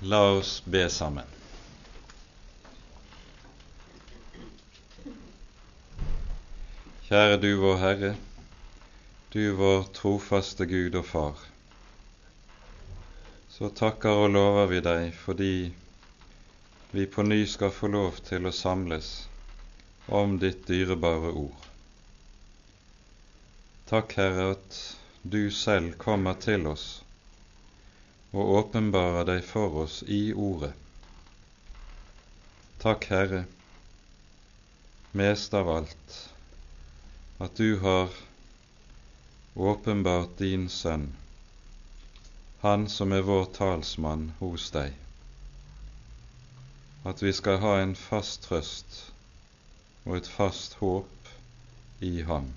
La oss be sammen. Kjære du vår Herre, du vår trofaste Gud og Far. Så takker og lover vi deg fordi vi på ny skal få lov til å samles om ditt dyrebare ord. Takk, Herre, at du selv kommer til oss og åpenbarer deg for oss i Ordet. Takk, Herre, mest av alt, at du har åpenbart din Sønn, Han som er vår talsmann hos deg, at vi skal ha en fast trøst og et fast håp i Ham.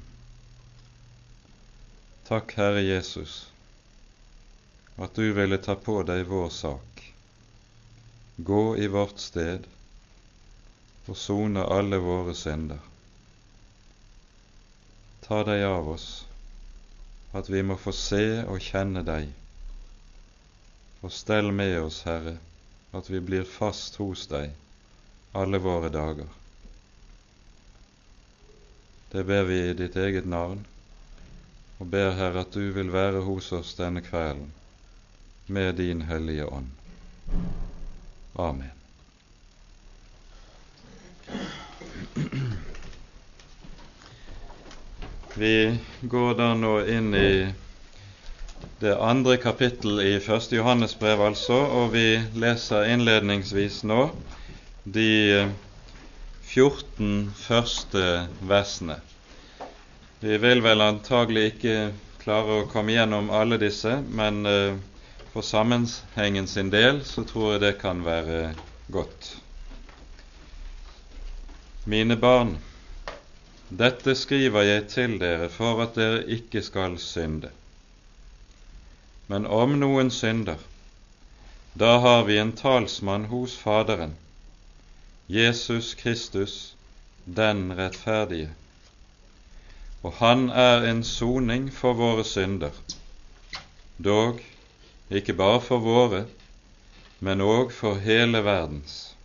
Takk, Herre Jesus, at du ville ta på deg vår sak, gå i vårt sted og sone alle våre synder. Ta deg av oss, at vi må få se og kjenne deg, og stell med oss, Herre, at vi blir fast hos deg alle våre dager. Det ber vi i ditt eget navn, og ber, Herre, at du vil være hos oss denne kvelden med din Hellige Ånd. Amen. Vi går da nå inn i det andre kapittel i Første Johannes brev, altså, og vi leser innledningsvis nå de 14 første versene. Vi vil vel antagelig ikke klare å komme gjennom alle disse, men uh, for sammenhengen sin del så tror jeg det kan være godt. Mine barn, dette skriver jeg til dere for at dere ikke skal synde. Men om noen synder, da har vi en talsmann hos Faderen, Jesus Kristus, den rettferdige. Og han er en soning for våre synder, dog ikke bare for våre, men òg for hele verdens.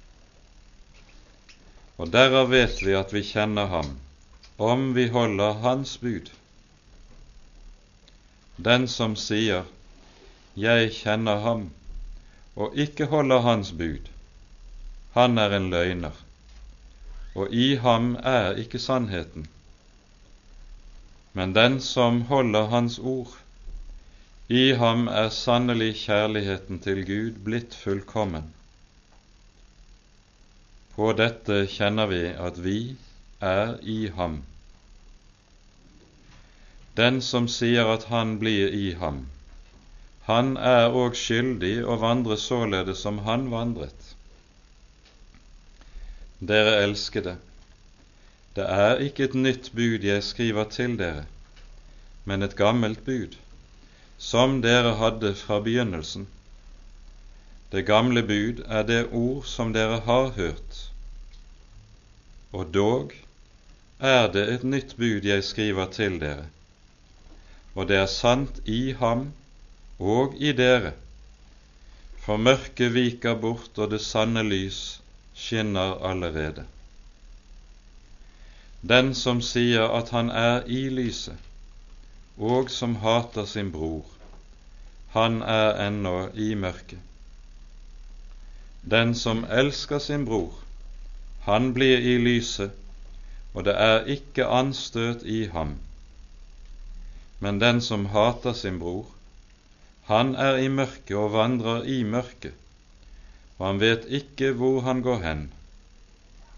Og derav vet vi at vi kjenner Ham, om vi holder Hans bud. Den som sier 'Jeg kjenner Ham', og ikke holder Hans bud, han er en løgner, og i ham er ikke sannheten. Men den som holder Hans ord, i ham er sannelig kjærligheten til Gud blitt fullkommen. På dette kjenner vi at vi er i ham. Den som sier at han blir i ham, han er òg skyldig å vandre således som han vandret. Dere elskede, det er ikke et nytt bud jeg skriver til dere, men et gammelt bud som dere hadde fra begynnelsen. Det gamle bud er det ord som dere har hørt. Og dog er det et nytt bud jeg skriver til dere, og det er sant i ham og i dere, for mørket viker bort, og det sanne lys skinner allerede. Den som sier at han er i lyset, og som hater sin bror, han er ennå i mørket. Den som elsker sin bror, han blir i lyset, og det er ikke anstøt i ham. Men den som hater sin bror, han er i mørket og vandrer i mørket, og han vet ikke hvor han går hen,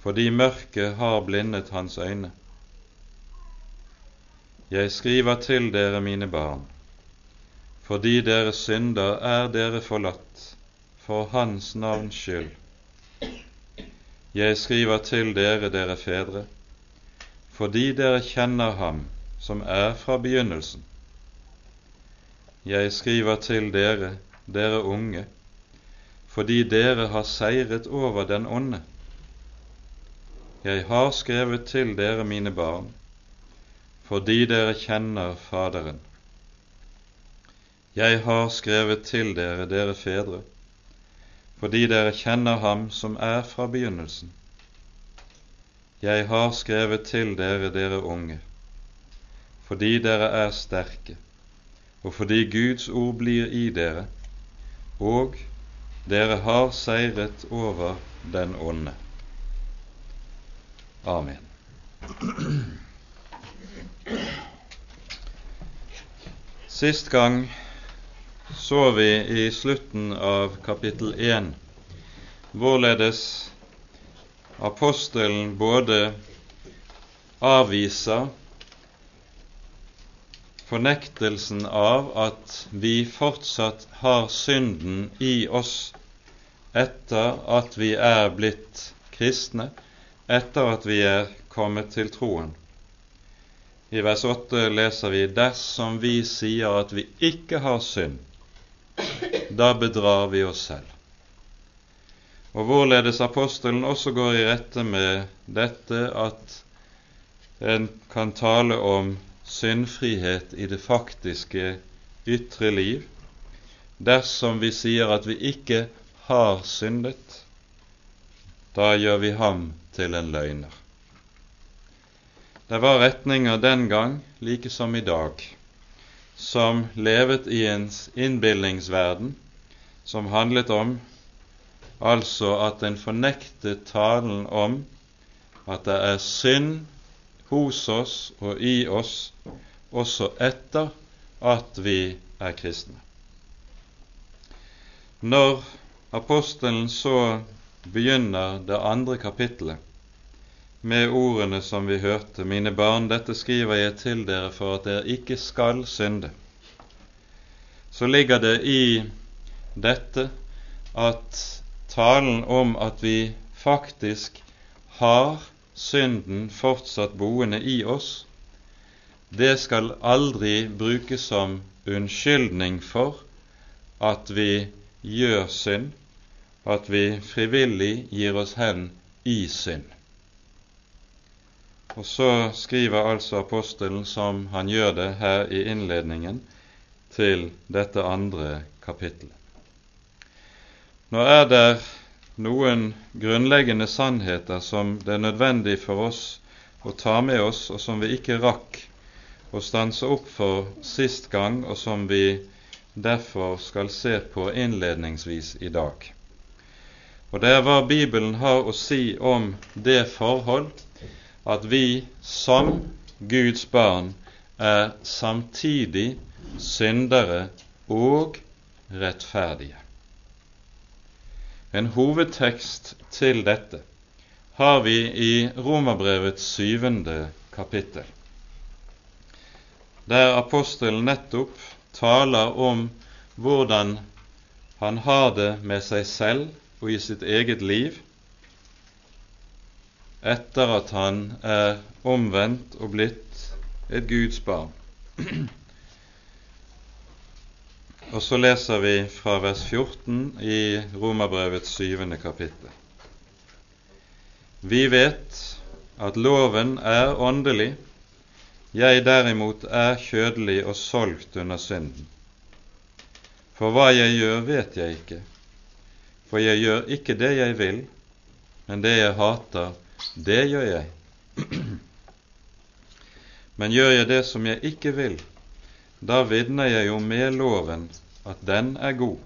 fordi mørket har blindet hans øyne. Jeg skriver til dere, mine barn, fordi deres synder er dere forlatt, for Hans navns skyld. Jeg skriver til dere, dere fedre, fordi dere kjenner Ham som er fra begynnelsen. Jeg skriver til dere, dere unge, fordi dere har seiret over den onde. Jeg har skrevet til dere, mine barn, fordi dere kjenner Faderen. Jeg har skrevet til dere, dere fedre, fordi dere kjenner ham som er fra begynnelsen. Jeg har skrevet til dere, dere unge, fordi dere er sterke, og fordi Guds ord blir i dere, og dere har seiret over den onde. Amen. Sist gang så vi i slutten av kapittel 1 hvorledes apostelen både avviser fornektelsen av at vi fortsatt har synden i oss etter at vi er blitt kristne, etter at vi er kommet til troen. I vers 8 leser vi dersom vi sier at vi ikke har synd, da bedrar vi oss selv. Og hvorledes apostelen også går i rette med dette at en kan tale om syndfrihet i det faktiske ytre liv dersom vi sier at vi ikke har syndet. Da gjør vi ham til en løgner. Det var retninger den gang, like som i dag, som levet i en innbilningsverden som handlet om altså at en fornektet talen om at det er synd hos oss og i oss også etter at vi er kristne. Når apostelen så begynner det andre kapittelet med ordene som vi hørte, mine barn, dette skriver jeg til dere for at dere ikke skal synde, så ligger det i dette at talen om at vi faktisk har synden fortsatt boende i oss, det skal aldri brukes som unnskyldning for at vi gjør synd, at vi frivillig gir oss hen i synd. Og så skriver altså apostelen, som han gjør det her i innledningen til dette andre kapittelet. Nå er det noen grunnleggende sannheter som det er nødvendig for oss å ta med oss, og som vi ikke rakk å stanse opp for sist gang, og som vi derfor skal se på innledningsvis i dag. Og det er hva Bibelen har å si om det forhold at vi som Guds barn er samtidig syndere og rettferdige. En hovedtekst til dette har vi i Romerbrevets syvende kapittel, der apostelen nettopp taler om hvordan han har det med seg selv og i sitt eget liv etter at han er omvendt og blitt et Guds barn. Og så leser vi fra vers 14 i Romerbrevets syvende kapittel. Vi vet at loven er åndelig, jeg derimot er kjødelig og solgt under synden. For hva jeg gjør, vet jeg ikke, for jeg gjør ikke det jeg vil, men det jeg hater, det gjør jeg. Men gjør jeg det som jeg ikke vil, da vitner jeg jo med loven at den er god.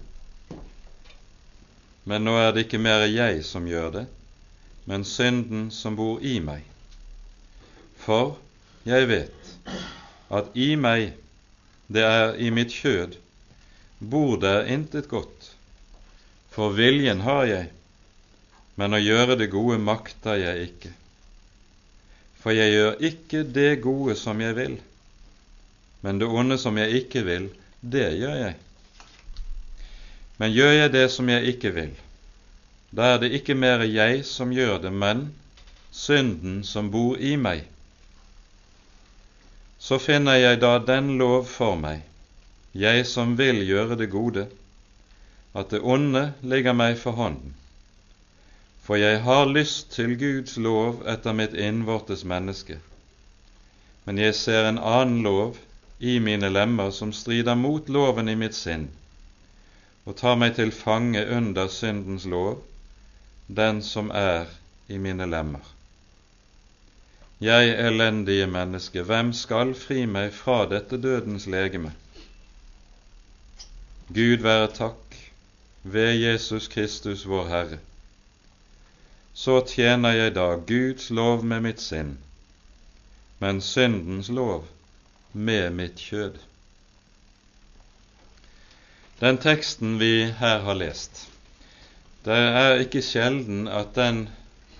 Men nå er det ikke mer jeg som gjør det, men synden som bor i meg. For jeg vet at i meg, det er i mitt kjød, bor der intet godt. For viljen har jeg, men å gjøre det gode makter jeg ikke. For jeg gjør ikke det gode som jeg vil, men det onde som jeg ikke vil, det gjør jeg. Men gjør jeg det som jeg ikke vil, da er det ikke mer jeg som gjør det, men synden som bor i meg. Så finner jeg da den lov for meg, jeg som vil gjøre det gode, at det onde ligger meg for hånden for jeg har lyst til Guds lov etter mitt innvortes menneske. Men jeg ser en annen lov i mine lemmer som strider mot loven i mitt sinn, og tar meg til fange under syndens lov, den som er i mine lemmer. Jeg elendige menneske, hvem skal fri meg fra dette dødens legeme? Gud være takk ved Jesus Kristus vår Herre. Så tjener jeg da Guds lov med mitt sinn, men syndens lov med mitt kjød. Den teksten vi her har lest, det er ikke sjelden at den,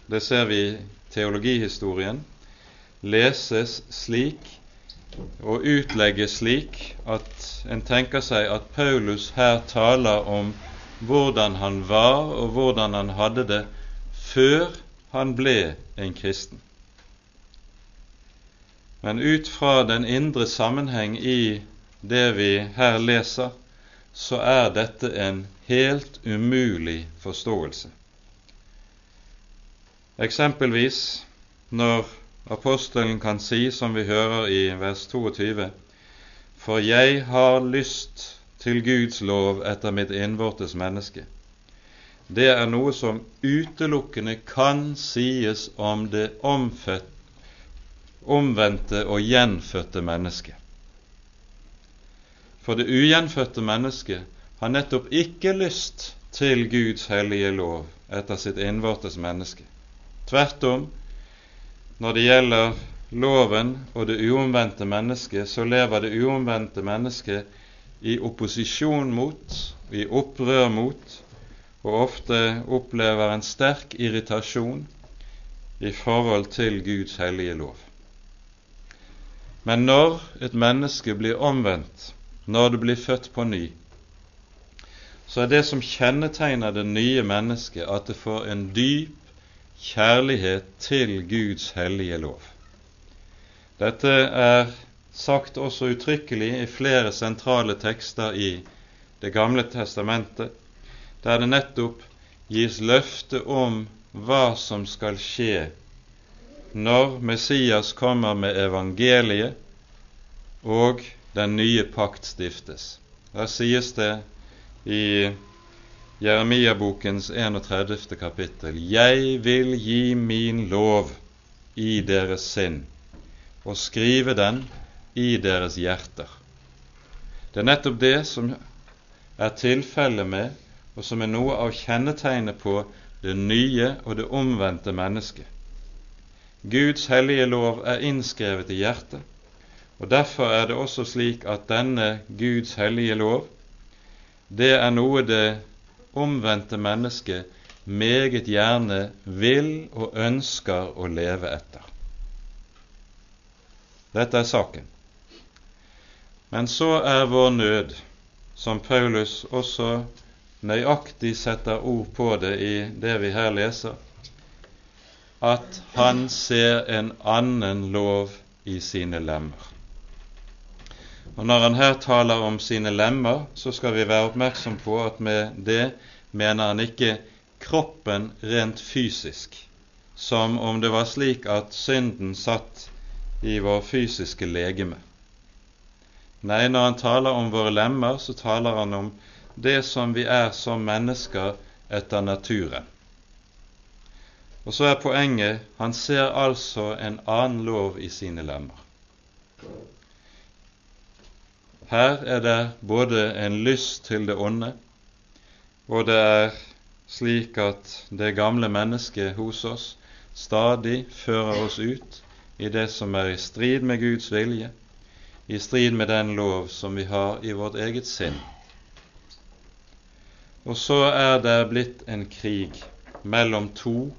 det ser vi i teologihistorien, leses slik og utlegges slik at en tenker seg at Paulus her taler om hvordan han var og hvordan han hadde det før han ble en kristen. Men ut fra den indre sammenheng i det vi her leser, så er dette en helt umulig forståelse. Eksempelvis når apostelen kan si, som vi hører i vers 22, For jeg har lyst til Guds lov etter mitt innvortes menneske. Det er noe som utelukkende kan sies om det omfødt, omvendte og gjenfødte mennesket. For det ugjenfødte mennesket har nettopp ikke lyst til Guds hellige lov etter sitt innvortes menneske. Tvert om, når det gjelder loven og det uomvendte mennesket, så lever det uomvendte mennesket i opposisjon mot, i opprør mot, og ofte opplever en sterk irritasjon i forhold til Guds hellige lov. Men når et menneske blir omvendt, når det blir født på ny, så er det som kjennetegner det nye mennesket, at det får en dyp kjærlighet til Guds hellige lov. Dette er sagt også uttrykkelig i flere sentrale tekster i Det gamle testamentet, der det nettopp gis løfte om hva som skal skje når Messias kommer med evangeliet og den nye pakt stiftes. Der sies det i Jeremia-bokens 31. kapittel Jeg vil gi min lov i deres sinn og skrive den i deres hjerter. Det er nettopp det som er tilfellet med, og som er noe av kjennetegnet på det nye og det omvendte mennesket. Guds hellige lov er innskrevet i hjertet, og derfor er det også slik at denne Guds hellige lov, det er noe det omvendte mennesket meget gjerne vil og ønsker å leve etter. Dette er saken. Men så er vår nød, som Paulus også nøyaktig setter ord på det i det vi her leser, at han ser en annen lov i sine lemmer. Og Når han her taler om sine lemmer, så skal vi være oppmerksom på at med det mener han ikke kroppen rent fysisk, som om det var slik at synden satt i vår fysiske legeme. Nei, når han taler om våre lemmer, så taler han om det som vi er som mennesker etter naturen. Og så er poenget han ser altså en annen lov i sine lemmer. Her er det både en lyst til det onde, og det er slik at det gamle mennesket hos oss stadig fører oss ut i det som er i strid med Guds vilje, i strid med den lov som vi har i vårt eget sinn. Og så er det blitt en krig mellom to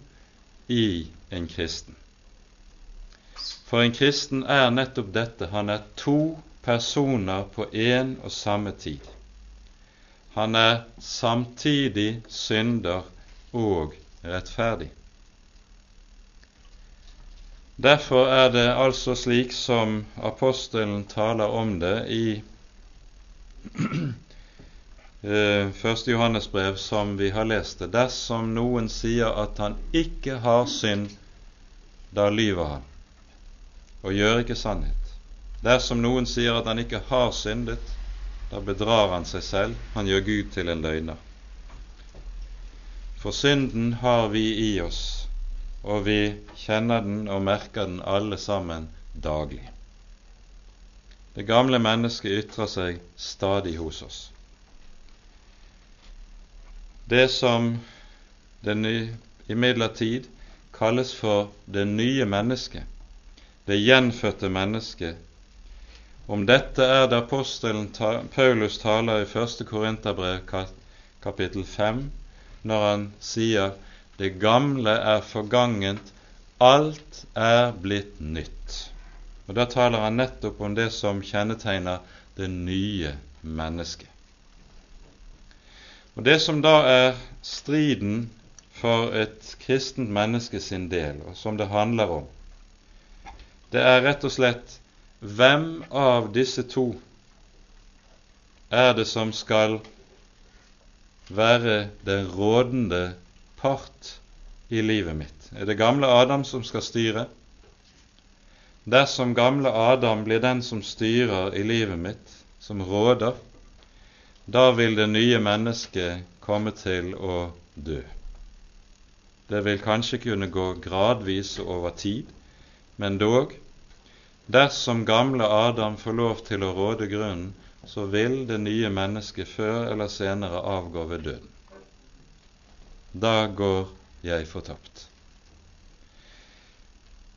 i en kristen. For en kristen er nettopp dette. Han er to personer på én og samme tid. Han er samtidig synder og rettferdig. Derfor er det altså slik som apostelen taler om det i Første Johannes brev, som vi har lest det. Dersom noen sier at han ikke har synd, da lyver han og gjør ikke sannhet. Dersom noen sier at han ikke har syndet, da bedrar han seg selv, han gjør Gud til en løgner. For synden har vi i oss, og vi kjenner den og merker den alle sammen daglig. Det gamle mennesket ytrer seg stadig hos oss. Det som imidlertid kalles for det nye mennesket, det gjenfødte mennesket, om dette er det apostelen Paulus taler i 1. Korinterbrev kapittel 5, når han sier det gamle er forgangent, alt er blitt nytt. Og Da taler han nettopp om det som kjennetegner det nye mennesket. Og Det som da er striden for et kristent menneske sin del, og som det handler om, det er rett og slett hvem av disse to er det som skal være den rådende part i livet mitt? Er det gamle Adam som skal styre? Dersom gamle Adam blir den som styrer i livet mitt, som råder, da vil det nye mennesket komme til å dø. Det vil kanskje kunne gå gradvis over tid, men dog Dersom gamle Adam får lov til å råde grunnen, så vil det nye mennesket før eller senere avgå ved døden. Da går jeg fortapt.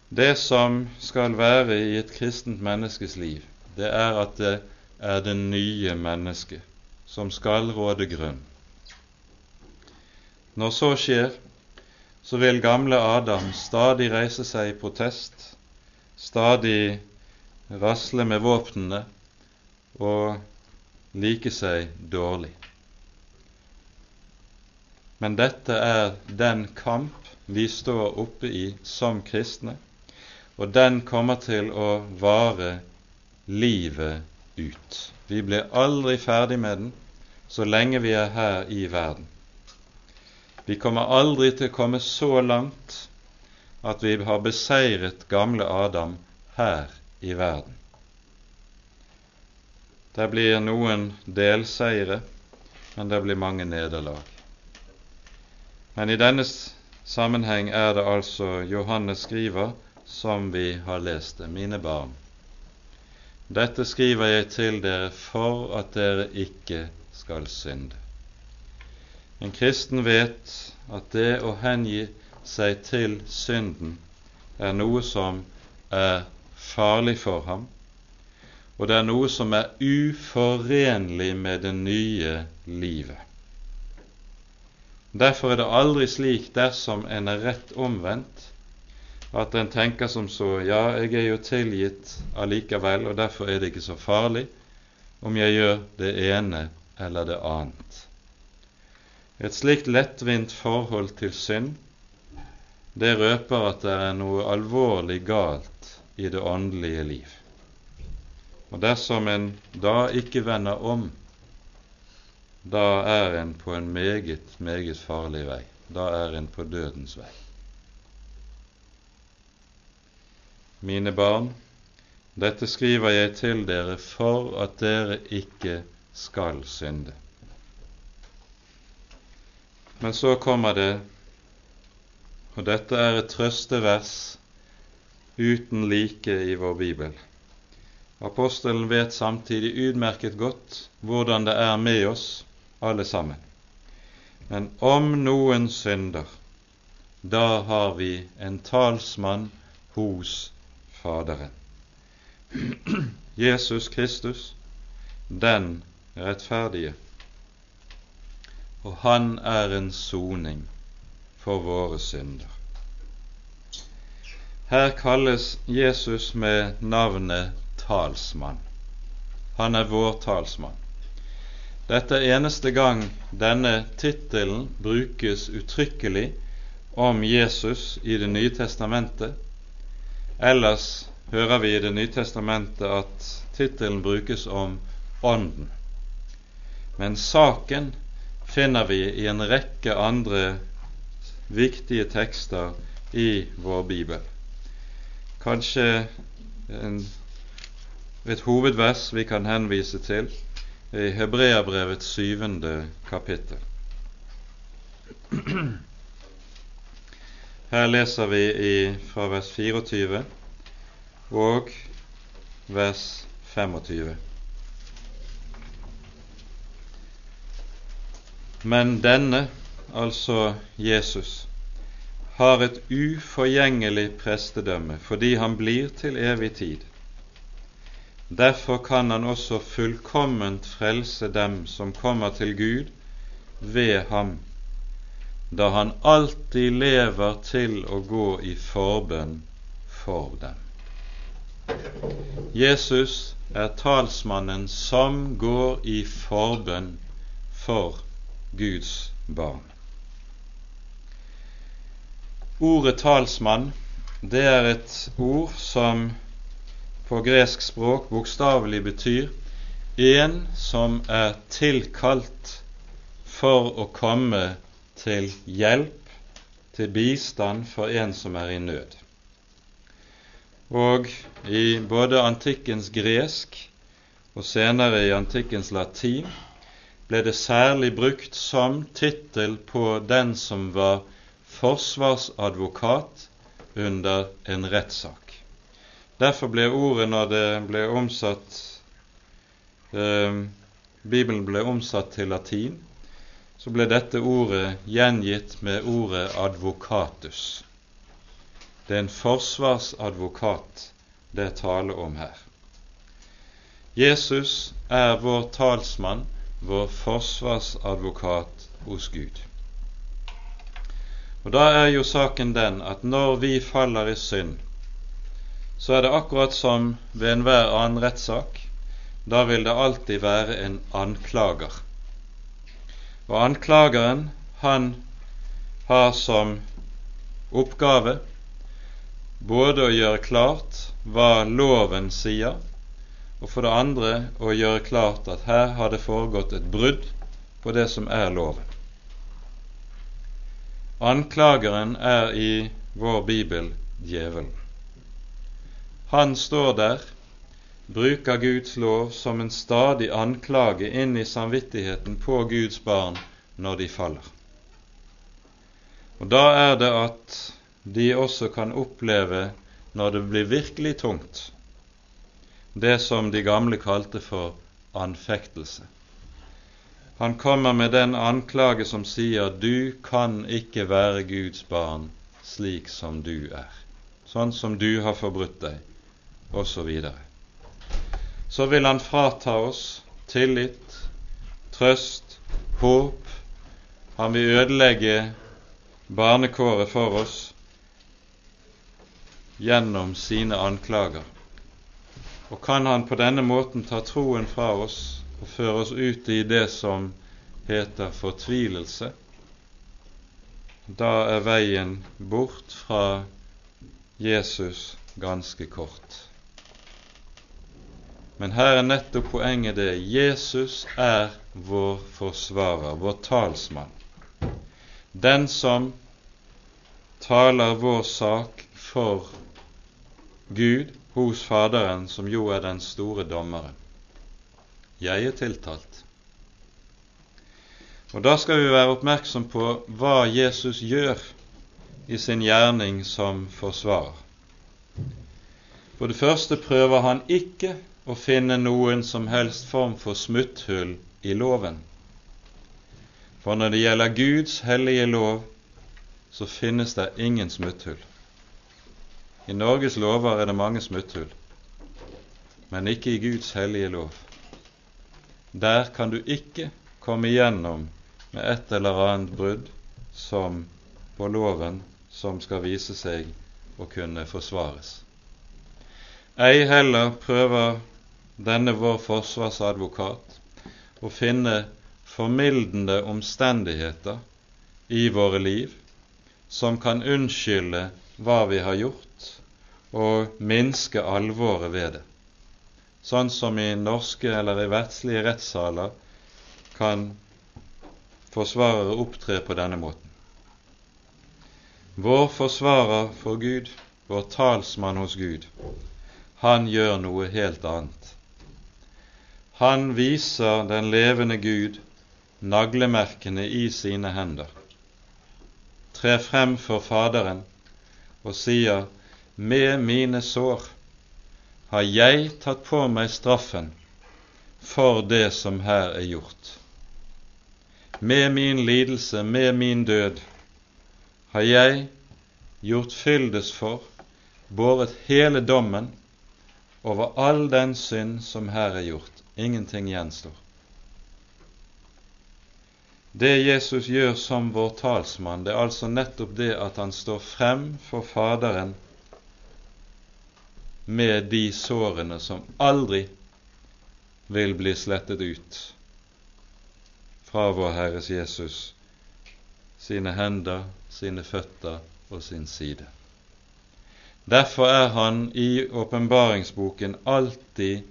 Det som skal være i et kristent menneskes liv, det er at det er det nye mennesket som skal råde grunn. Når så skjer, så vil gamle Adam stadig reise seg i protest stadig rasle med våpnene og like seg dårlig. Men dette er den kamp vi står oppe i som kristne, og den kommer til å vare livet ut. Vi blir aldri ferdig med den så lenge vi er her i verden. Vi kommer aldri til å komme så langt at vi har beseiret gamle Adam her i verden. Det blir noen delseire, men det blir mange nederlag. Men i denne sammenheng er det altså Johannes skriver som vi har lest det, mine barn. Dette skriver jeg til dere for at dere ikke skal synde. En kristen vet at det å hengi seg til synden er noe som er farlig for ham, og det er noe som er uforenlig med det nye livet. Derfor er det aldri slik dersom en er rett omvendt, at en tenker som så ja, jeg er jo tilgitt allikevel, og derfor er det ikke så farlig om jeg gjør det ene eller det annet. Et slikt lettvint forhold til synd det røper at det er noe alvorlig galt i det åndelige liv. Og dersom en da ikke vender om, da er en på en meget, meget farlig vei. Da er en på dødens vei. Mine barn, dette skriver jeg til dere for at dere ikke skal synde. Men så kommer det og dette er et trøstevers uten like i vår bibel. Apostelen vet samtidig utmerket godt hvordan det er med oss alle sammen. Men om noen synder, da har vi en talsmann hos Faderen. Jesus Kristus, den rettferdige, og han er en soning for våre synder. Her kalles Jesus med navnet talsmann. Han er vår talsmann. Dette er eneste gang denne tittelen brukes uttrykkelig om Jesus i Det nye testamentet. Ellers hører vi i Det nye testamentet at tittelen brukes om Ånden. Men saken finner vi i en rekke andre viktige tekster i vår bibel. Kanskje en, et hovedvers vi kan henvise til, i Hebreabrevets syvende kapittel. Her leser vi i, fra vers 24 og vers 25. Men denne, altså Jesus, har et uforgjengelig prestedømme fordi han blir til evig tid. Derfor kan han også fullkomment frelse dem som kommer til Gud ved ham, da han alltid lever til å gå i forbønn for dem. Jesus er talsmannen som går i forbønn for Guds barn. Ordet talsmann, det er et ord som på gresk språk bokstavelig betyr en som er tilkalt for å komme til hjelp, til bistand for en som er i nød. Og i både antikkens gresk og senere i antikkens latin ble det særlig brukt som tittel på den som var forsvarsadvokat under en rettssak. Derfor ble ordet, når det ble omsatt eh, Bibelen ble omsatt til latin, så ble dette ordet gjengitt med ordet advokatus. Det er en forsvarsadvokat det er tale om her. Jesus er vår talsmann, vår forsvarsadvokat hos Gud. Og Da er jo saken den at når vi faller i synd, så er det akkurat som ved enhver annen rettssak. Da vil det alltid være en anklager. Og anklageren, han har som oppgave både å gjøre klart hva loven sier, og for det andre å gjøre klart at her har det foregått et brudd på det som er loven. Anklageren er i vår bibel djevelen. Han står der, bruker Guds lov som en stadig anklage inn i samvittigheten på Guds barn når de faller. Og Da er det at de også kan oppleve, når det blir virkelig tungt, det som de gamle kalte for anfektelse. Han kommer med den anklage som sier 'du kan ikke være Guds barn slik som du er', sånn som du har forbrutt deg, osv. Så, vil han frata oss tillit, trøst, håp. Han vil ødelegge barnekåret for oss gjennom sine anklager. Og kan han på denne måten ta troen fra oss og føre oss ut i det som heter fortvilelse, da er veien bort fra Jesus ganske kort. Men her er nettopp poenget det Jesus er vår forsvarer, vår talsmann. Den som taler vår sak for Gud hos Faderen, som jo er den store dommeren. Jeg er tiltalt. Og Da skal vi være oppmerksom på hva Jesus gjør i sin gjerning som forsvarer. For det første prøver han ikke å finne noen som helst form for smutthull i loven. For når det gjelder Guds hellige lov, så finnes det ingen smutthull. I Norges lover er det mange smutthull, men ikke i Guds hellige lov. Der kan du ikke komme igjennom med et eller annet brudd som på loven som skal vise seg å kunne forsvares. Ei heller prøver denne vår forsvarsadvokat å finne formildende omstendigheter i våre liv som kan unnskylde hva vi har gjort, og minske alvoret ved det sånn som i norske eller i verdslige rettssaler kan forsvarere opptre på denne måten. Vår forsvarer for Gud, vår talsmann hos Gud, han gjør noe helt annet. Han viser den levende Gud naglemerkene i sine hender, trer frem for Faderen og sier, med mine sår har jeg tatt på meg straffen for det som her er gjort. Med min lidelse, med min død, har jeg gjort fyldes for, båret hele dommen over all den synd som her er gjort. Ingenting gjenstår. Det Jesus gjør som vår talsmann, det er altså nettopp det at han står frem for Faderen med de sårene som aldri vil bli slettet ut fra vår Herres Jesus sine hender, sine føtter og sin side. Derfor er han i åpenbaringsboken alltid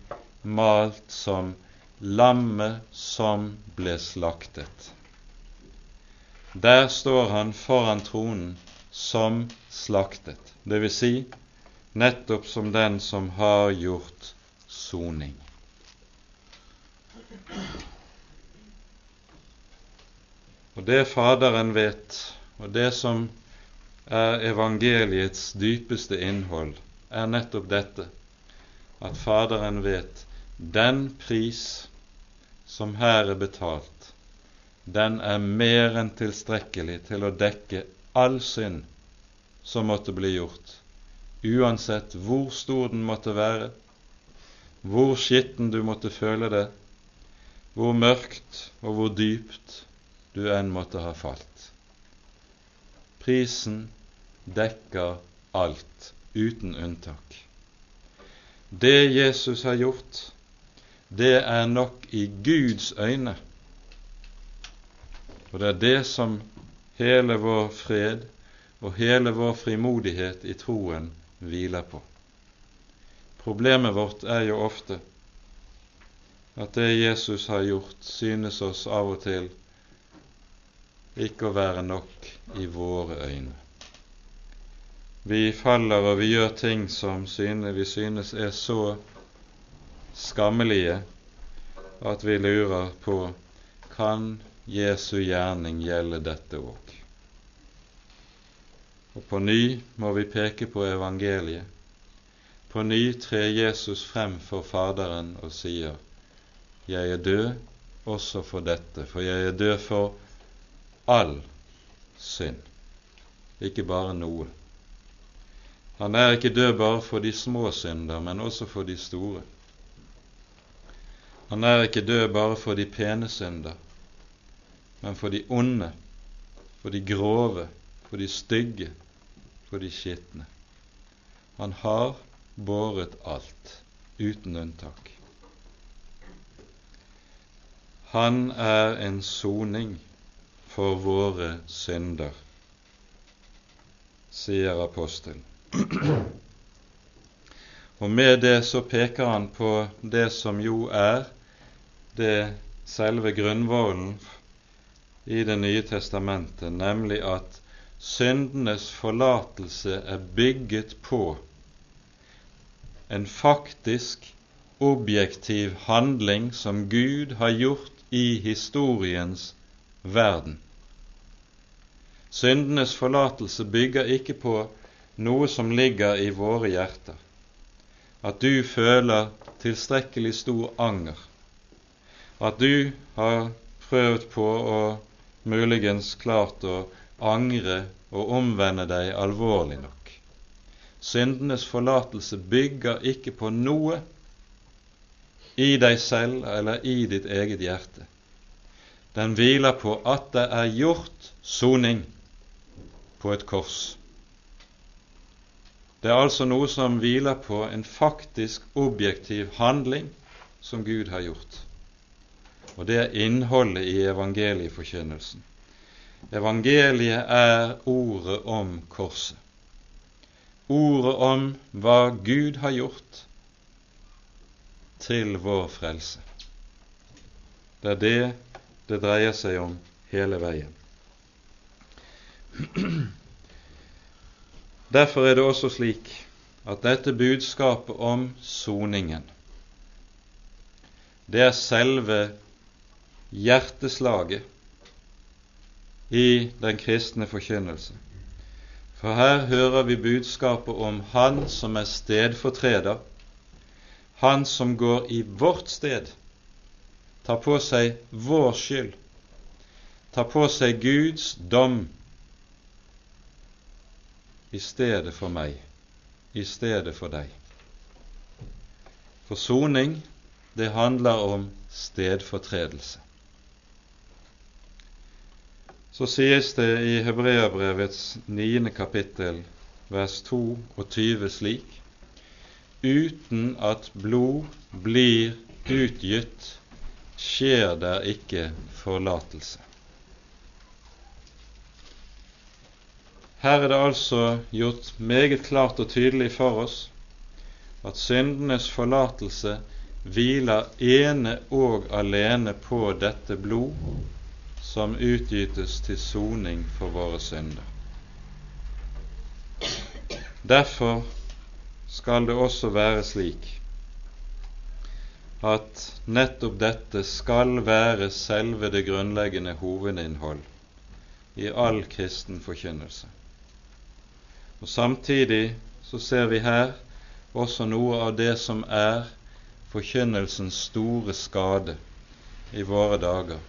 malt som lammet som ble slaktet. Der står han foran tronen som slaktet, dvs. Si, nettopp som den som har gjort soning. Og det Faderen vet, og det som er evangeliets dypeste innhold, er nettopp dette at Faderen vet den pris som her er betalt, den er mer enn tilstrekkelig til å dekke all synd som måtte bli gjort, uansett hvor stor den måtte være, hvor skitten du måtte føle det, hvor mørkt og hvor dypt du enn måtte ha falt. Prisen dekker alt, uten unntak. Det Jesus har gjort, det er nok i Guds øyne. Og det er det som hele vår fred og hele vår frimodighet i troen hviler på. Problemet vårt er jo ofte at det Jesus har gjort, synes oss av og til ikke å være nok i våre øyne. Vi faller og vi gjør ting som vi synes er så skammelige at vi lurer på kan Jesu gjerning gjelde dette òg. Og på ny må vi peke på evangeliet. På ny trer Jesus frem for Faderen og sier, Jeg er død også for dette, for jeg er død for all synd, ikke bare noe. Han er ikke død bare for de små synder, men også for de store. Han er ikke død bare for de pene synder, men for de onde, for de grove, for de stygge, for de skitne. Han har båret alt, uten unntak. Han er en soning for våre synder, sier apostelen. Og med det så peker han på det som jo er det selve grunnvollen i Det nye testamentet, nemlig at syndenes forlatelse er bygget på en faktisk, objektiv handling som Gud har gjort i historiens verden. Syndenes forlatelse bygger ikke på noe som ligger i våre hjerter. At du føler tilstrekkelig stor anger. At du har prøvd på og muligens klart å angre og omvende deg alvorlig nok. Syndenes forlatelse bygger ikke på noe i deg selv eller i ditt eget hjerte. Den hviler på at det er gjort soning på et kors. Det er altså noe som hviler på en faktisk objektiv handling som Gud har gjort. Og det er innholdet i evangelieforkynnelsen. Evangeliet er ordet om korset. Ordet om hva Gud har gjort til vår frelse. Det er det det dreier seg om hele veien. Derfor er det også slik at dette budskapet om soningen, det er selve hjerteslaget i den kristne forkynnelse. For her hører vi budskapet om Han som er stedfortreder, Han som går i vårt sted, tar på seg vår skyld, tar på seg Guds dom i stedet for meg, i stedet for deg. Forsoning, det handler om stedfortredelse. Så sies det i Hebreabrevets niende kapittel, vers 22 slik:" Uten at blod blir utgytt, skjer der ikke forlatelse. Her er det altså gjort meget klart og tydelig for oss at syndenes forlatelse hviler ene og alene på dette blod som utgytes til soning for våre synder. Derfor skal det også være slik at nettopp dette skal være selve det grunnleggende hovedinnhold i all kristen forkynnelse. Og Samtidig så ser vi her også noe av det som er forkynnelsens store skade i våre dager,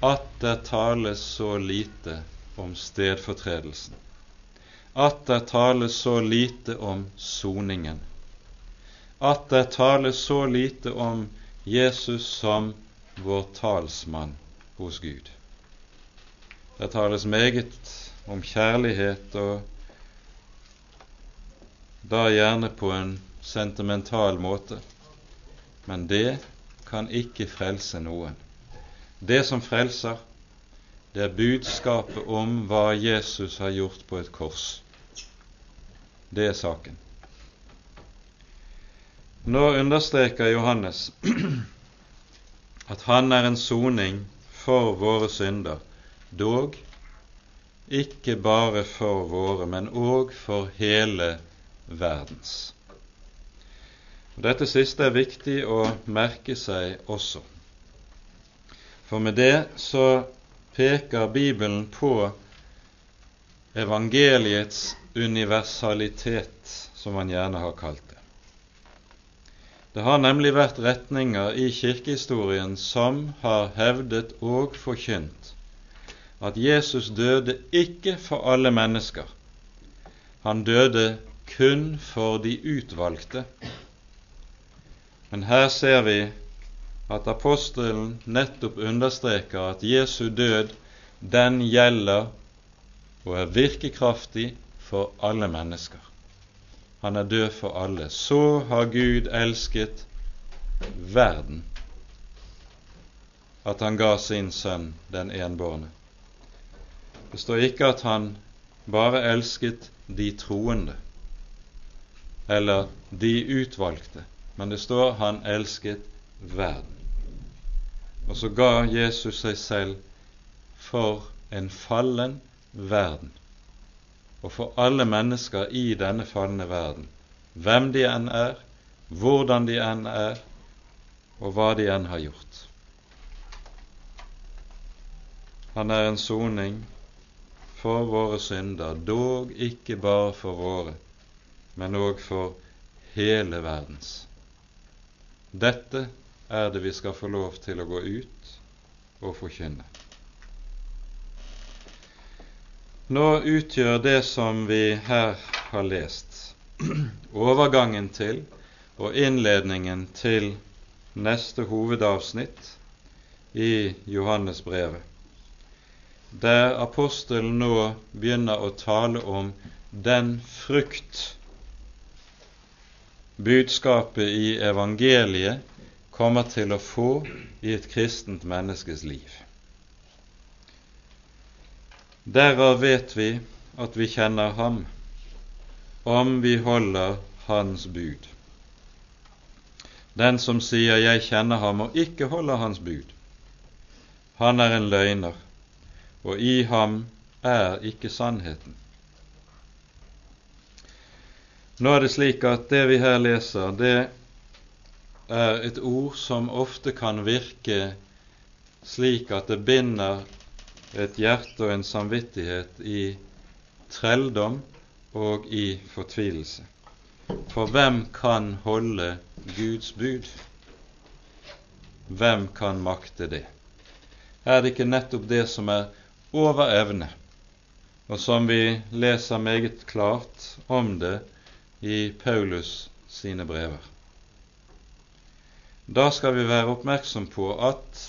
at det tales så lite om stedfortredelsen, at det tales så lite om soningen, at det tales så lite om Jesus som vår talsmann hos Gud. Det tales meget om kjærlighet, og da gjerne på en sentimental måte, men det kan ikke frelse noen. Det som frelser, det er budskapet om hva Jesus har gjort på et kors. Det er saken. Nå understreker Johannes at han er en soning for våre synder, dog ikke bare for våre, men òg for hele verdens. Dette siste er viktig å merke seg også. For med det så peker Bibelen på evangeliets universalitet, som man gjerne har kalt det. Det har nemlig vært retninger i kirkehistorien som har hevdet og forkynt at Jesus døde ikke for alle mennesker. Han døde kun for de utvalgte. Men her ser vi at apostelen nettopp understreker at Jesu død, den gjelder og er virkekraftig for alle mennesker. Han er død for alle. Så har Gud elsket verden at han ga sin sønn den enbårne. Det står ikke at han bare elsket de troende eller de utvalgte, men det står han elsket verden. Og så ga Jesus seg selv for en fallen verden, og for alle mennesker i denne falne verden, hvem de enn er, hvordan de enn er, og hva de enn har gjort. Han er en soning for våre synder, dog ikke bare for våre, men òg for hele verdens. Dette er det vi skal få lov til å gå ut og forkynne. Nå utgjør det som vi her har lest, overgangen til og innledningen til neste hovedavsnitt i Johannesbrevet, der apostelen nå begynner å tale om den frukt budskapet i evangeliet kommer til å få i et kristent menneskes liv. Derav vet vi at vi kjenner ham om vi holder hans bud. Den som sier 'jeg kjenner ham' og ikke holder hans bud, han er en løgner, og i ham er ikke sannheten. Nå er det slik at det vi her leser, det er et ord som ofte kan virke slik at det binder et hjerte og en samvittighet i trelldom og i fortvilelse. For hvem kan holde Guds bud? Hvem kan makte det? Er det ikke nettopp det som er over evne, og som vi leser meget klart om det i Paulus sine brever? Da skal vi være oppmerksom på at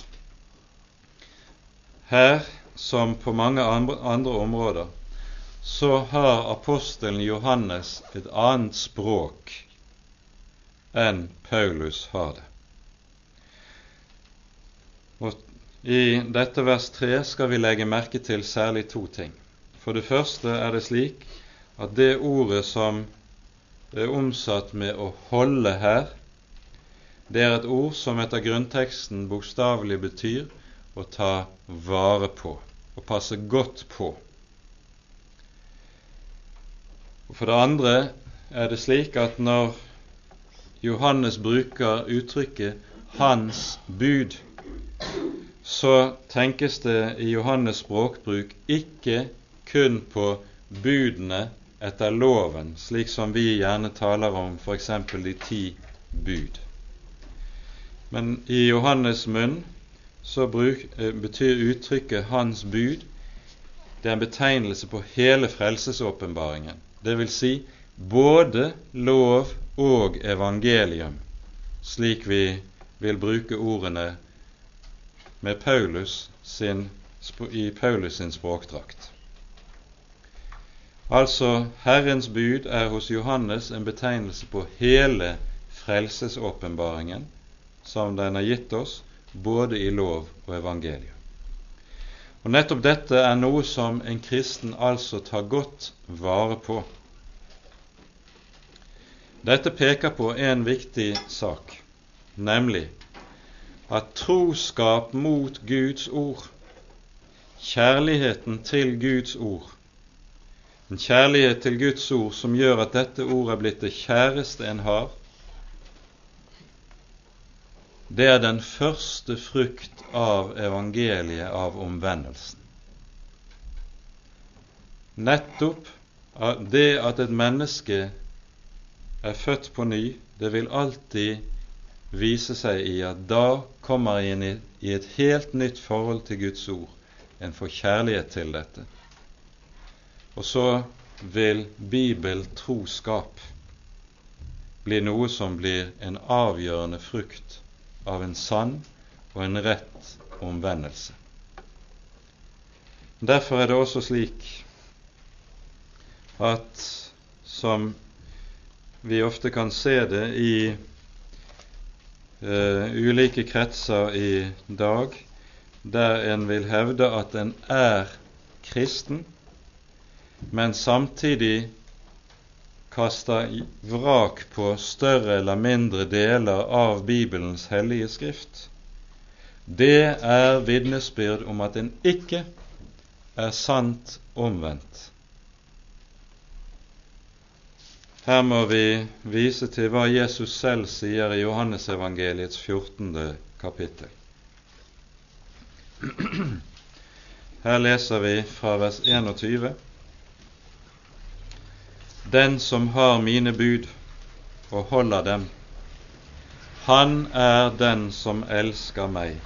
her, som på mange andre områder, så har apostelen Johannes et annet språk enn Paulus har det. Og I dette vers 3 skal vi legge merke til særlig to ting. For det første er det slik at det ordet som er omsatt med 'å holde' her, det er et ord som etter grunnteksten bokstavelig betyr å ta vare på, å passe godt på. Og For det andre er det slik at når Johannes bruker uttrykket 'Hans bud', så tenkes det i Johannes' språkbruk ikke kun på budene etter loven, slik som vi gjerne taler om f.eks. de ti bud. Men i Johannes' munn så bruk, eh, betyr uttrykket 'Hans bud' det er en betegnelse på hele frelsesåpenbaringen. Vil si både lov og evangelium, slik vi vil bruke ordene med Paulus sin, i Paulus sin språkdrakt. Altså, Herrens bud er hos Johannes en betegnelse på hele frelsesåpenbaringen som den har gitt oss, både i lov og evangelium. Og Nettopp dette er noe som en kristen altså tar godt vare på. Dette peker på en viktig sak, nemlig at troskap mot Guds ord, kjærligheten til Guds ord, en kjærlighet til Guds ord som gjør at dette ordet er blitt det kjæreste en har, det er den første frukt av evangeliet av omvendelsen. Nettopp det at et menneske er født på ny, det vil alltid vise seg i at da kommer en i et helt nytt forhold til Guds ord. En får kjærlighet til dette. Og så vil bibeltroskap bli noe som blir en avgjørende frukt av en sann og en rett omvendelse. Derfor er det også slik at som vi ofte kan se det i uh, ulike kretser i dag, der en vil hevde at en er kristen, men samtidig kaster vrak på større eller mindre deler av Bibelens hellige skrift, det er vitnesbyrd om at en ikke er sant omvendt. Her må vi vise til hva Jesus selv sier i Johannesevangeliets 14. kapittel. Her leser vi fra vers 21. Den som har mine bud og holder dem, han er den som elsker meg.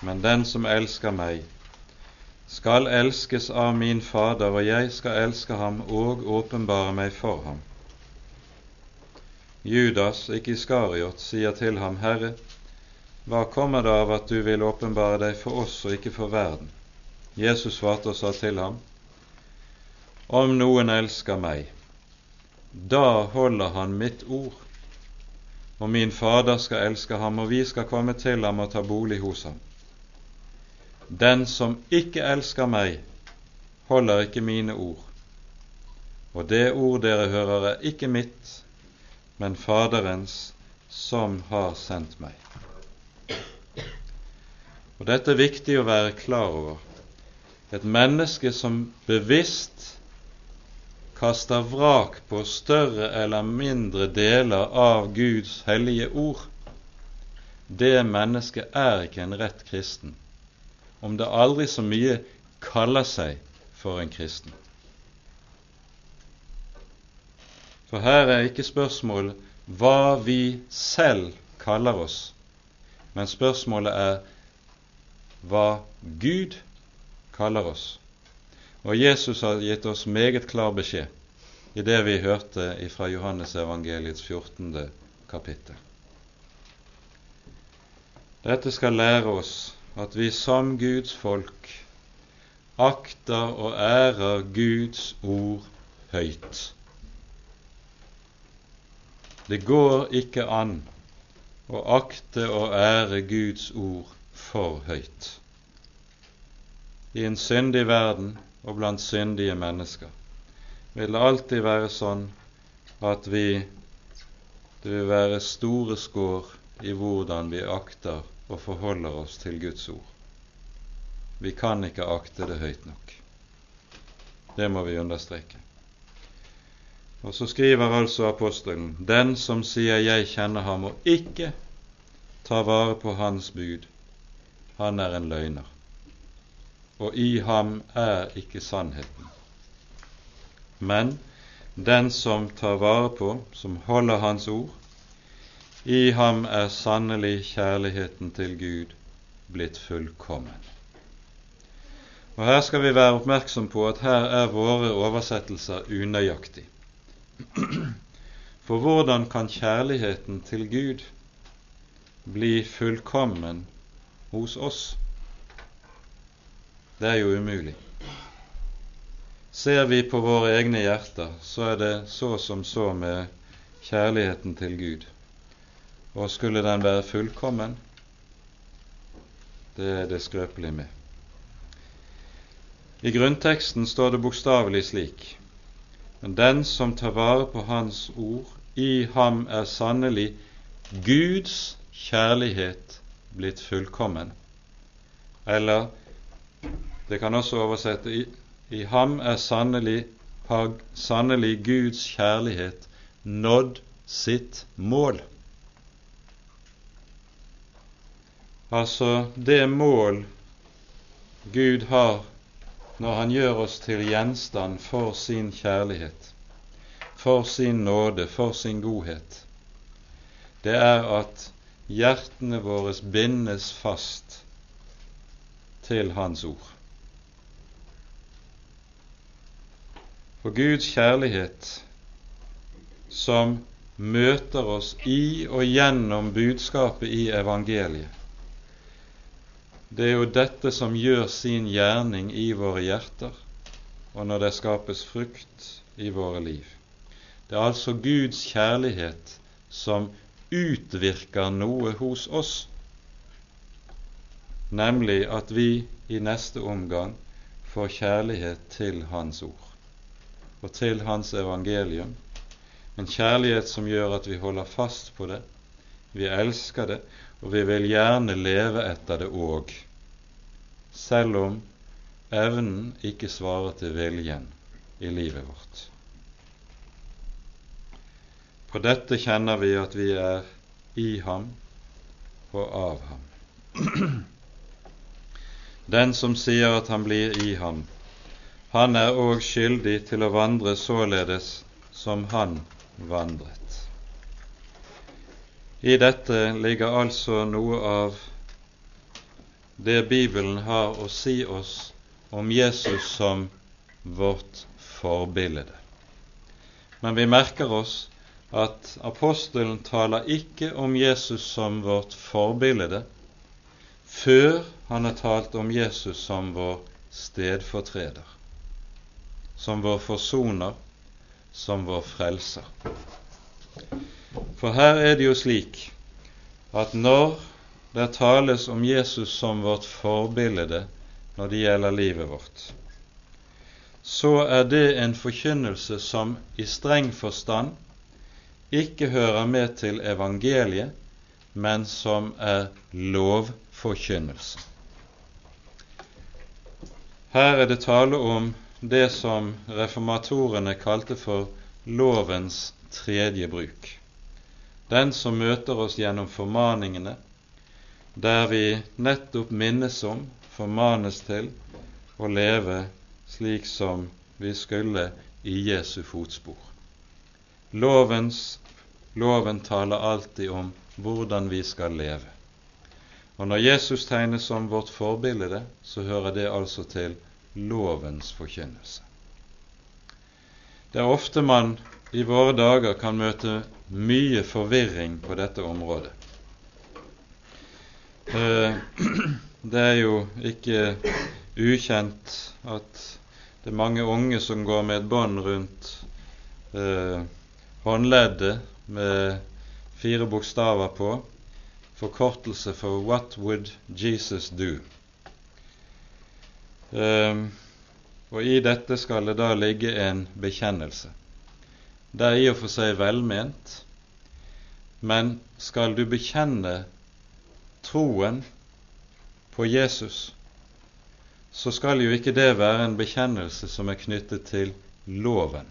Men den som elsker meg, skal elskes av min Fader, og jeg skal elske ham og åpenbare meg for ham. Judas, ikke Iskariot, sier til ham, Herre, hva kommer det av at du vil åpenbare deg for oss og ikke for verden? Jesus svarte og sa til ham, Om noen elsker meg, da holder han mitt ord. Og min Fader skal elske ham, og vi skal komme til ham og ta bolig hos ham. Den som ikke elsker meg, holder ikke mine ord. Og det ord dere hører, er ikke mitt, men Faderens, som har sendt meg. Og Dette er viktig å være klar over. Et menneske som bevisst kaster vrak på større eller mindre deler av Guds hellige ord, det mennesket er ikke en rett kristen om det aldri så mye kaller seg for en kristen. For her er ikke spørsmålet hva vi selv kaller oss, men spørsmålet er hva Gud kaller oss. Og Jesus har gitt oss meget klar beskjed i det vi hørte fra Johannes evangeliets 14. kapittel. Dette skal lære oss at vi som Guds folk akter og ærer Guds ord høyt. Det går ikke an å akte og ære Guds ord for høyt. I en syndig verden og blant syndige mennesker vil det alltid være sånn at vi det vil være store skår i hvordan vi akter og forholder oss til Guds ord. Vi kan ikke akte det høyt nok. Det må vi understreke. Og så skriver altså apostelen den som sier 'jeg kjenner ham' og ikke tar vare på hans bud, han er en løgner, og i ham er ikke sannheten. Men den som tar vare på, som holder hans ord, i ham er sannelig kjærligheten til Gud blitt fullkommen. Og Her skal vi være oppmerksom på at her er våre oversettelser unøyaktige. For hvordan kan kjærligheten til Gud bli fullkommen hos oss? Det er jo umulig. Ser vi på våre egne hjerter, så er det så som så med kjærligheten til Gud. Og skulle den være fullkommen, det er det skrøpelig med. I grunnteksten står det bokstavelig slik Men den som tar vare på Hans ord, i ham er sannelig Guds kjærlighet blitt fullkommen. Eller det kan også oversette i, i ham er sannelig, har sannelig Guds kjærlighet nådd sitt mål. Altså det mål Gud har når Han gjør oss til gjenstand for sin kjærlighet, for sin nåde, for sin godhet, det er at hjertene våre bindes fast til Hans ord. For Guds kjærlighet, som møter oss i og gjennom budskapet i evangeliet, det er jo dette som gjør sin gjerning i våre hjerter, og når det skapes frukt i våre liv. Det er altså Guds kjærlighet som utvirker noe hos oss, nemlig at vi i neste omgang får kjærlighet til Hans ord og til Hans evangelium. En kjærlighet som gjør at vi holder fast på det, vi elsker det, og vi vil gjerne leve etter det òg, selv om evnen ikke svarer til viljen i livet vårt. På dette kjenner vi at vi er i ham og av ham. Den som sier at han blir i ham, han er òg skyldig til å vandre således som han vandret. I dette ligger altså noe av det Bibelen har å si oss om Jesus som vårt forbilde. Men vi merker oss at apostelen taler ikke om Jesus som vårt forbilde før han har talt om Jesus som vår stedfortreder, som vår forsoner, som vår frelser. For her er det jo slik at når det tales om Jesus som vårt forbilde når det gjelder livet vårt, så er det en forkynnelse som i streng forstand ikke hører med til evangeliet, men som er lovforkynnelse. Her er det tale om det som reformatorene kalte for lovens tredje bruk den som møter oss gjennom formaningene, der vi nettopp minnes om, formanes til, å leve slik som vi skulle i Jesu fotspor. Lovens, loven taler alltid om hvordan vi skal leve. Og når Jesus tegnes som vårt forbilde, så hører det altså til lovens forkynnelse. Det er ofte man i våre dager kan møte mye forvirring på dette området. Eh, det er jo ikke ukjent at det er mange unge som går med et bånd rundt eh, håndleddet med fire bokstaver på, forkortelse for 'What would Jesus do?' Um, og i dette skal det da ligge en bekjennelse. Det er i og for seg velment, men skal du bekjenne troen på Jesus, så skal jo ikke det være en bekjennelse som er knyttet til loven,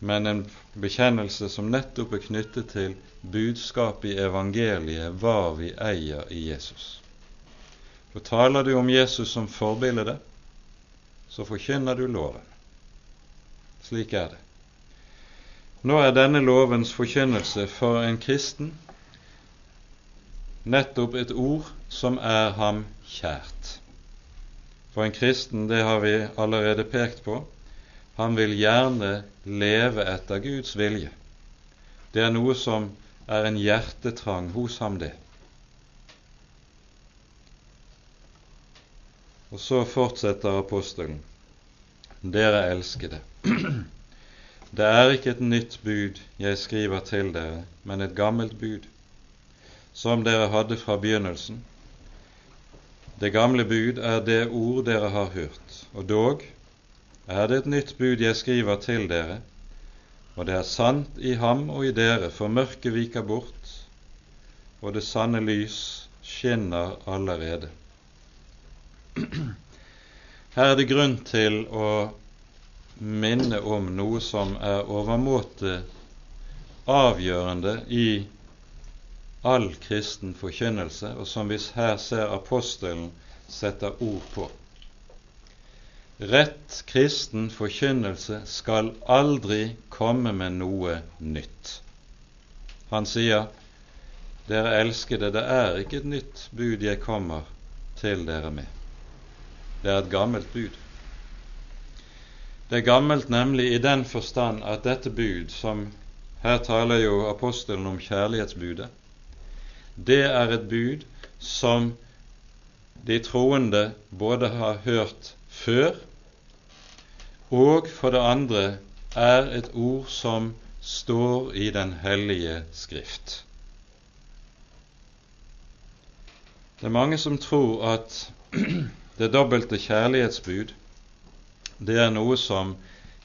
men en bekjennelse som nettopp er knyttet til budskapet i evangeliet, hva vi eier i Jesus. For taler du om Jesus som forbilde, så forkynner du loven. Slik er det. Nå er denne lovens forkynnelse for en kristen nettopp et ord som er ham kjært. For en kristen, det har vi allerede pekt på, han vil gjerne leve etter Guds vilje. Det er noe som er en hjertetrang hos ham, det. Og så fortsetter apostelen. Dere elskede. Det er ikke et nytt bud jeg skriver til dere, men et gammelt bud, som dere hadde fra begynnelsen. Det gamle bud er det ord dere har hørt, og dog er det et nytt bud jeg skriver til dere, og det er sant i ham og i dere, for mørket viker bort, og det sanne lys skinner allerede. Her er det grunn til å minne om noe som er overmåte avgjørende i all kristen forkynnelse, og som vi her ser apostelen setter ord på. Rett kristen forkynnelse skal aldri komme med noe nytt. Han sier, Dere elskede, det er ikke et nytt bud jeg kommer til dere med. Det er et gammelt bud. Det er gammelt nemlig i den forstand at dette bud, som her taler jo apostelen om kjærlighetsbudet, det er et bud som de troende både har hørt før, og for det andre er et ord som står i Den hellige Skrift. Det er mange som tror at det dobbelte kjærlighetsbud, det er noe som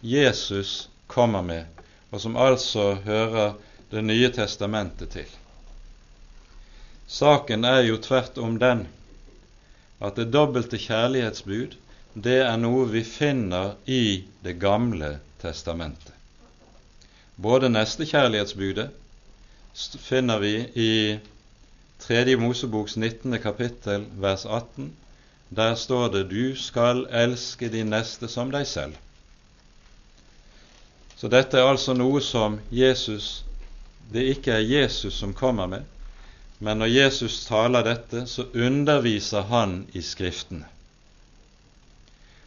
Jesus kommer med, og som altså hører Det nye testamentet til. Saken er jo tvert om den at det dobbelte kjærlighetsbud, det er noe vi finner i Det gamle testamentet. Både nestekjærlighetsbudet finner vi i Tredje Moseboks 19. kapittel vers 18, der står det 'du skal elske din neste som deg selv'. Så dette er altså noe som Jesus det ikke er Jesus som kommer med, men når Jesus taler dette, så underviser han i Skriftene.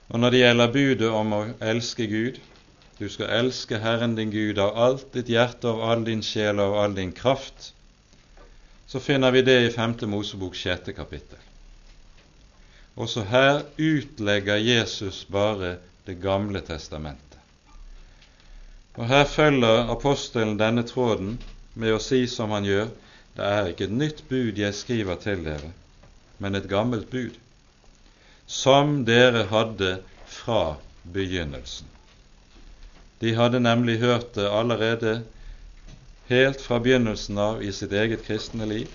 Og når det gjelder budet om å elske Gud, du skal elske Herren din Gud av alt ditt hjerte, av all din sjel og av all din kraft, så finner vi det i 5. Mosebok 6. kapittel. Også her utlegger Jesus bare Det gamle testamentet. Og Her følger apostelen denne tråden med å si som han gjør, det er ikke et nytt bud jeg skriver til dere, men et gammelt bud, som dere hadde fra begynnelsen. De hadde nemlig hørt det allerede helt fra begynnelsen av i sitt eget kristne liv,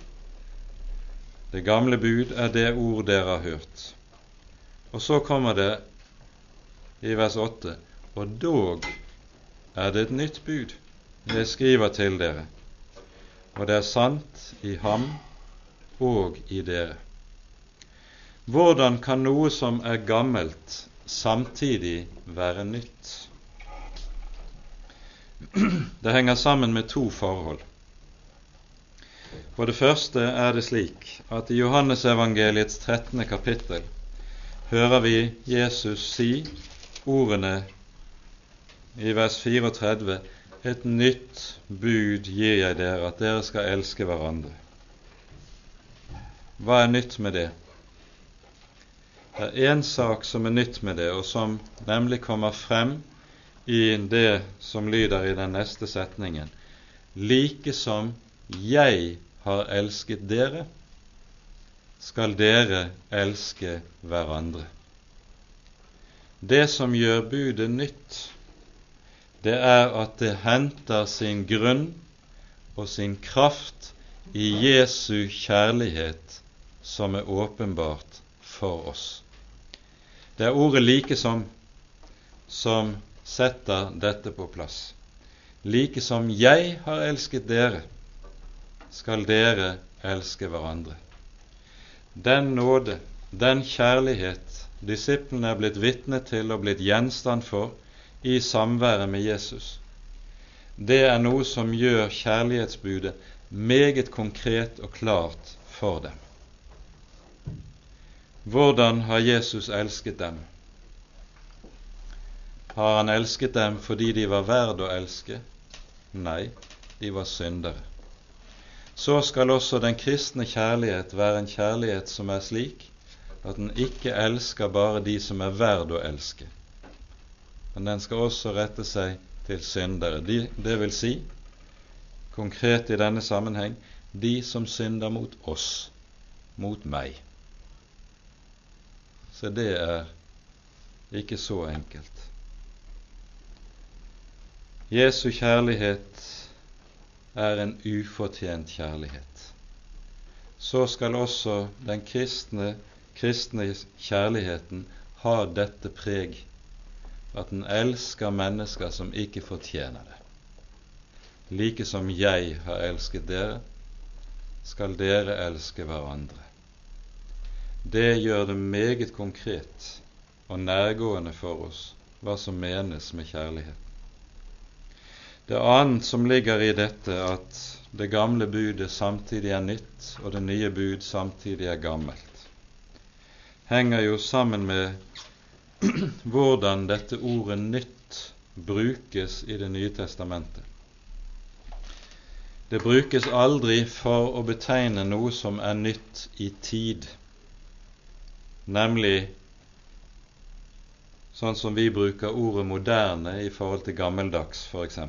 det gamle bud er det ord dere har hørt. Og så kommer det i vers 8.: Og dog er det et nytt bud jeg skriver til dere, og det er sant i ham og i dere. Hvordan kan noe som er gammelt, samtidig være nytt? Det henger sammen med to forhold. For det første er det slik at i Johannesevangeliets 13. kapittel hører vi Jesus si ordene i vers 34 Et nytt bud gir jeg dere, at dere skal elske hverandre. Hva er nytt med det? Det er én sak som er nytt med det, og som nemlig kommer frem i det som lyder i den neste setningen. Like som jeg har elsket dere, skal dere elske hverandre. Det som gjør budet nytt, det er at det henter sin grunn og sin kraft i Jesu kjærlighet som er åpenbart for oss. Det er ordet 'like som' som setter dette på plass. Like som jeg har elsket dere, skal dere elske hverandre. Den nåde, den kjærlighet disiplene er blitt vitne til og blitt gjenstand for i samværet med Jesus, det er noe som gjør kjærlighetsbudet meget konkret og klart for dem. Hvordan har Jesus elsket dem? Har han elsket dem fordi de var verd å elske? Nei, de var syndere så skal også den kristne kjærlighet være en kjærlighet som er slik at den ikke elsker bare de som er verd å elske, men den skal også rette seg til syndere. De, det vil si, konkret i denne sammenheng, de som synder mot oss, mot meg. Så det er ikke så enkelt. Jesu kjærlighet er en ufortjent kjærlighet. Så skal også den kristne, kristne kjærligheten ha dette preg, at den elsker mennesker som ikke fortjener det. Like som jeg har elsket dere, skal dere elske hverandre. Det gjør det meget konkret og nærgående for oss hva som menes med kjærlighet. Det annet som ligger i dette, at det gamle budet samtidig er nytt, og det nye bud samtidig er gammelt, henger jo sammen med hvordan dette ordet 'nytt' brukes i Det nye testamentet. Det brukes aldri for å betegne noe som er nytt i tid, nemlig sånn som vi bruker ordet 'moderne' i forhold til gammeldags, f.eks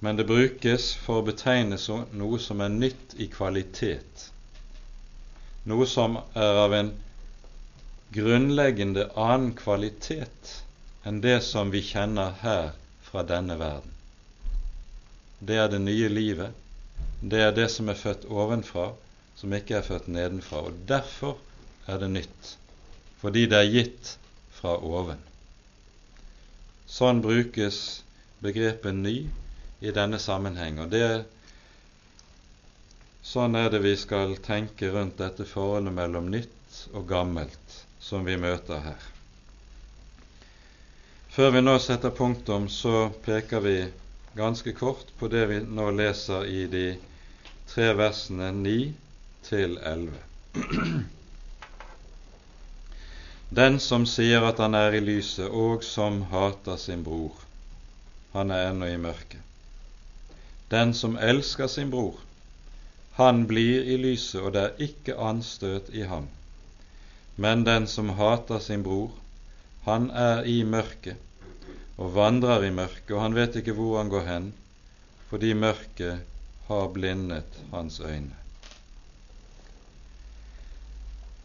men det brukes for å betegne noe som er nytt i kvalitet, noe som er av en grunnleggende annen kvalitet enn det som vi kjenner her fra denne verden. Det er det nye livet, det er det som er født ovenfra, som ikke er født nedenfra. Og derfor er det nytt, fordi det er gitt fra oven. Sånn brukes begrepet ny i denne sammenheng. Og det, sånn er det vi skal tenke rundt dette forholdet mellom nytt og gammelt som vi møter her. Før vi nå setter punktum, så peker vi ganske kort på det vi nå leser i de tre versene 9 til 11. Den som sier at han er i lyset, og som hater sin bror, han er ennå i mørket. Den som elsker sin bror, han blir i lyset, og det er ikke anstøt i ham. Men den som hater sin bror, han er i mørket og vandrer i mørket, og han vet ikke hvor han går hen, fordi mørket har blindet hans øyne.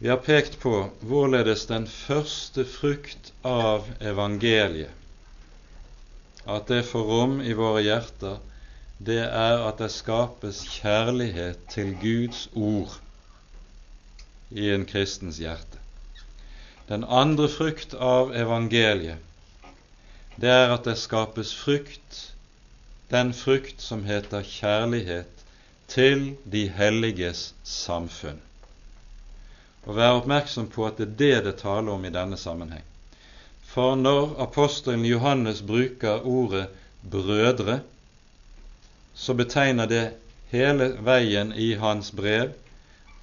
Vi har pekt på hvorledes den første frukt av evangeliet, at det får rom i våre hjerter det er at det skapes kjærlighet til Guds ord i en kristens hjerte. Den andre frukt av evangeliet, det er at det skapes frukt, den frukt som heter kjærlighet til de helliges samfunn. Og vær oppmerksom på at det er det det taler om i denne sammenheng. For når apostelen Johannes bruker ordet brødre, så betegner det hele veien i hans brev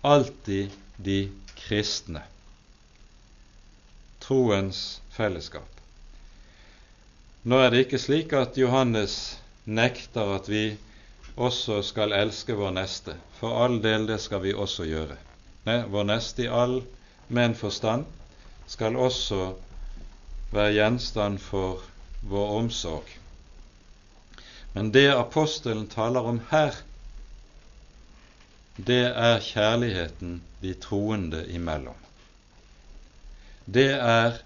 alltid de kristne. Troens fellesskap. Nå er det ikke slik at Johannes nekter at vi også skal elske vår neste. For all del, det skal vi også gjøre. Nei, vår neste i all menn forstand skal også være gjenstand for vår omsorg. Men det apostelen taler om her, det er kjærligheten de troende imellom. Det er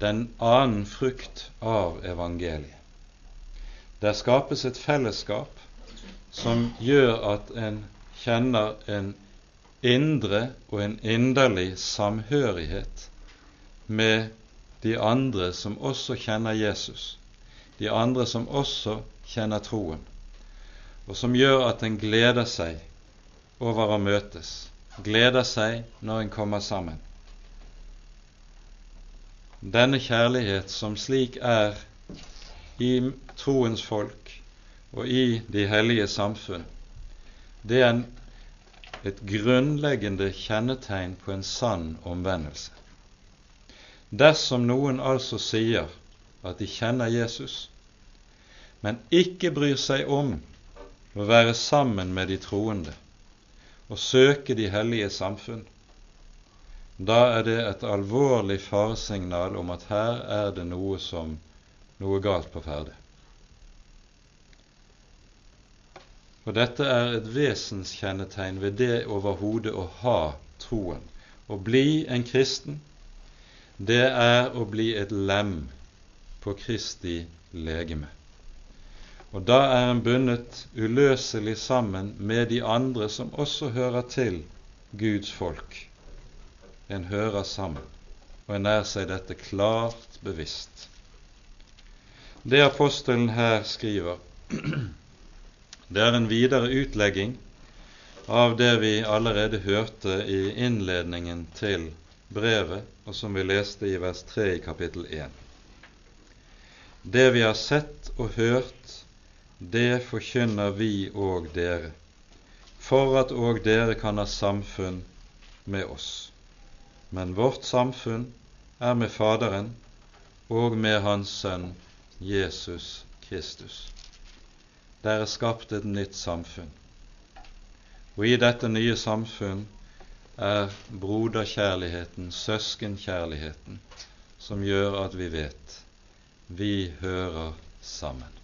den annen frukt av evangeliet. Der skapes et fellesskap som gjør at en kjenner en indre og en inderlig samhørighet med de andre som også kjenner Jesus, de andre som også kjenner troen, og som gjør at en gleder seg over å møtes, gleder seg når en kommer sammen. Denne kjærlighet som slik er i troens folk og i de hellige samfunn, det er et grunnleggende kjennetegn på en sann omvendelse. Dersom noen altså sier at de kjenner Jesus, men ikke bryr seg om å være sammen med de troende og søke de hellige samfunn, da er det et alvorlig faresignal om at her er det noe som noe galt på ferde. Og dette er et vesenskjennetegn ved det overhodet å ha troen, å bli en kristen det er å bli et lem på Kristi legeme. Og da er en bundet uløselig sammen med de andre som også hører til Guds folk. En hører sammen, og en er seg dette klart bevisst. Det apostelen her skriver, det er en videre utlegging av det vi allerede hørte i innledningen til brevet, og som vi leste i vers 3 i kapittel 1. Det vi har sett og hørt, det forkynner vi og dere, for at òg dere kan ha samfunn med oss. Men vårt samfunn er med Faderen og med Hans Sønn Jesus Kristus. Der er skapt et nytt samfunn. Og i dette nye samfunn er broderkjærligheten, søskenkjærligheten, som gjør at vi vet vi hører sammen.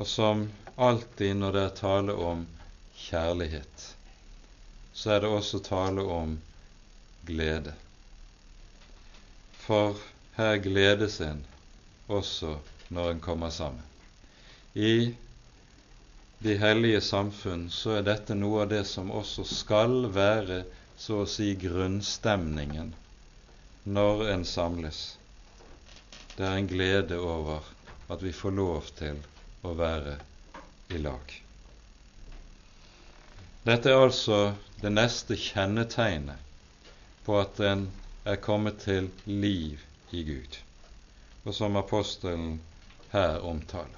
Og som alltid når det er tale om kjærlighet, så er det også tale om glede. For her gledes en også når en kommer sammen. I de hellige samfunn, så er dette noe av det som også skal være så å si grunnstemningen når en samles. Det er en glede over at vi får lov til å være i lag. Dette er altså det neste kjennetegnet på at en er kommet til liv i Gud, og som apostelen her omtaler.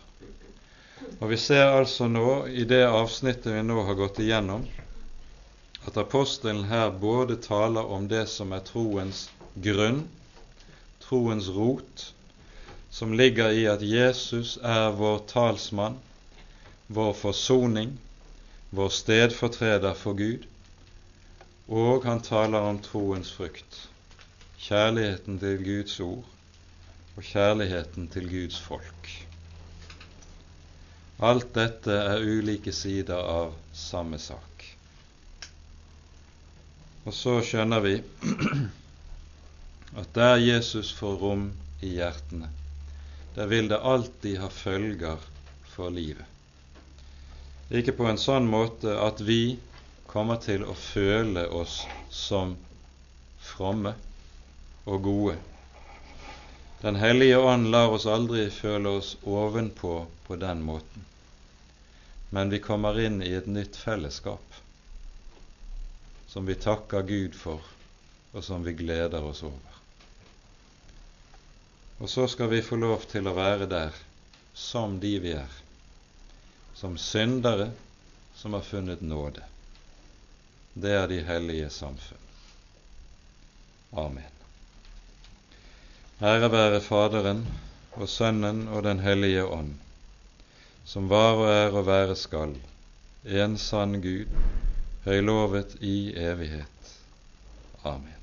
Og Vi ser altså nå i det avsnittet vi nå har gått igjennom, at apostelen her både taler om det som er troens grunn, troens rot, som ligger i at Jesus er vår talsmann, vår forsoning, vår stedfortreder for Gud, og han taler om troens frukt, kjærligheten til Guds ord og kjærligheten til Guds folk. Alt dette er ulike sider av samme sak. Og så skjønner vi at der Jesus får rom i hjertene, der vil det alltid ha følger for livet. Ikke på en sånn måte at vi kommer til å føle oss som fromme og gode. Den hellige ånd lar oss aldri føle oss ovenpå på den måten men vi kommer inn i et nytt fellesskap som vi takker Gud for, og som vi gleder oss over. Og så skal vi få lov til å være der som de vi er, som syndere som har funnet nåde. Det er de hellige samfunn. Amen. Ære være Faderen og Sønnen og Den hellige ånd, som var og er og være skal, en sann Gud, høylovet i evighet. Amen.